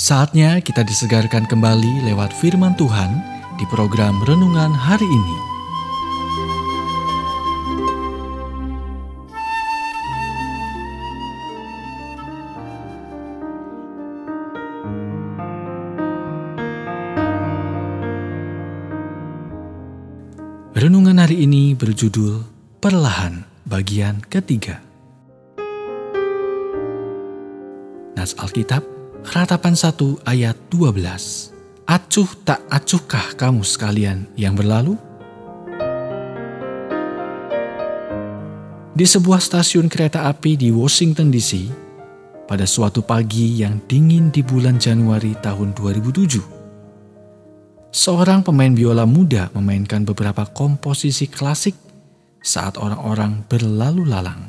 Saatnya kita disegarkan kembali lewat firman Tuhan di program renungan hari ini. Renungan hari ini berjudul Perlahan bagian ketiga. Nas Alkitab Ratapan 1 ayat 12. Acuh tak acuhkah kamu sekalian yang berlalu? Di sebuah stasiun kereta api di Washington DC, pada suatu pagi yang dingin di bulan Januari tahun 2007, seorang pemain biola muda memainkan beberapa komposisi klasik saat orang-orang berlalu lalang.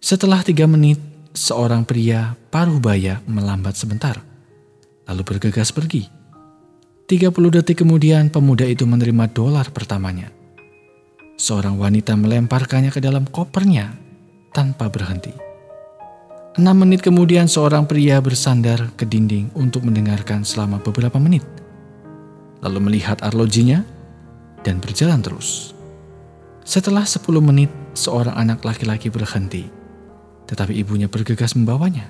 Setelah tiga menit, seorang pria paruh baya melambat sebentar, lalu bergegas pergi. 30 detik kemudian pemuda itu menerima dolar pertamanya. Seorang wanita melemparkannya ke dalam kopernya tanpa berhenti. Enam menit kemudian seorang pria bersandar ke dinding untuk mendengarkan selama beberapa menit. Lalu melihat arlojinya dan berjalan terus. Setelah 10 menit, seorang anak laki-laki berhenti tetapi ibunya bergegas membawanya.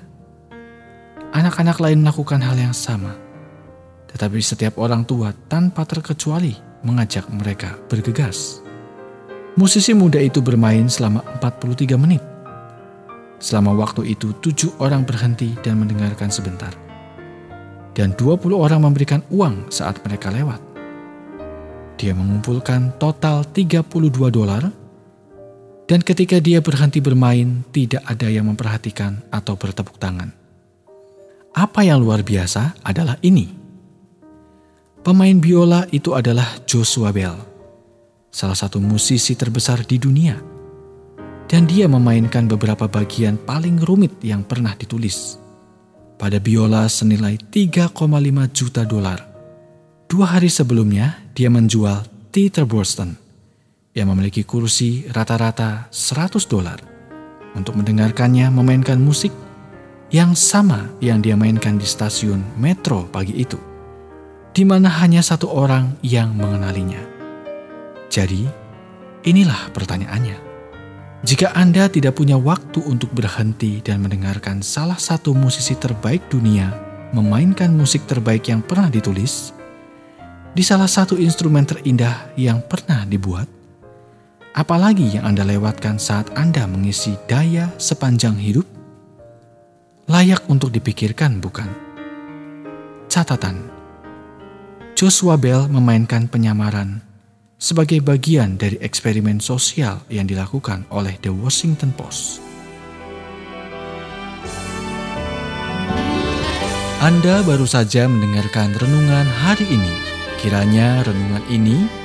Anak-anak lain melakukan hal yang sama, tetapi setiap orang tua tanpa terkecuali mengajak mereka bergegas. Musisi muda itu bermain selama 43 menit. Selama waktu itu tujuh orang berhenti dan mendengarkan sebentar. Dan 20 orang memberikan uang saat mereka lewat. Dia mengumpulkan total 32 dolar dan ketika dia berhenti bermain, tidak ada yang memperhatikan atau bertepuk tangan. Apa yang luar biasa adalah ini. Pemain biola itu adalah Joshua Bell, salah satu musisi terbesar di dunia. Dan dia memainkan beberapa bagian paling rumit yang pernah ditulis. Pada biola senilai 3,5 juta dolar. Dua hari sebelumnya, dia menjual Theater Boston yang memiliki kursi rata-rata 100 dolar untuk mendengarkannya memainkan musik yang sama yang dia mainkan di stasiun metro pagi itu, di mana hanya satu orang yang mengenalinya. Jadi, inilah pertanyaannya. Jika Anda tidak punya waktu untuk berhenti dan mendengarkan salah satu musisi terbaik dunia memainkan musik terbaik yang pernah ditulis, di salah satu instrumen terindah yang pernah dibuat, apalagi yang Anda lewatkan saat Anda mengisi daya sepanjang hidup? Layak untuk dipikirkan, bukan? Catatan: Joshua Bell memainkan penyamaran sebagai bagian dari eksperimen sosial yang dilakukan oleh The Washington Post. Anda baru saja mendengarkan renungan hari ini. Kiranya renungan ini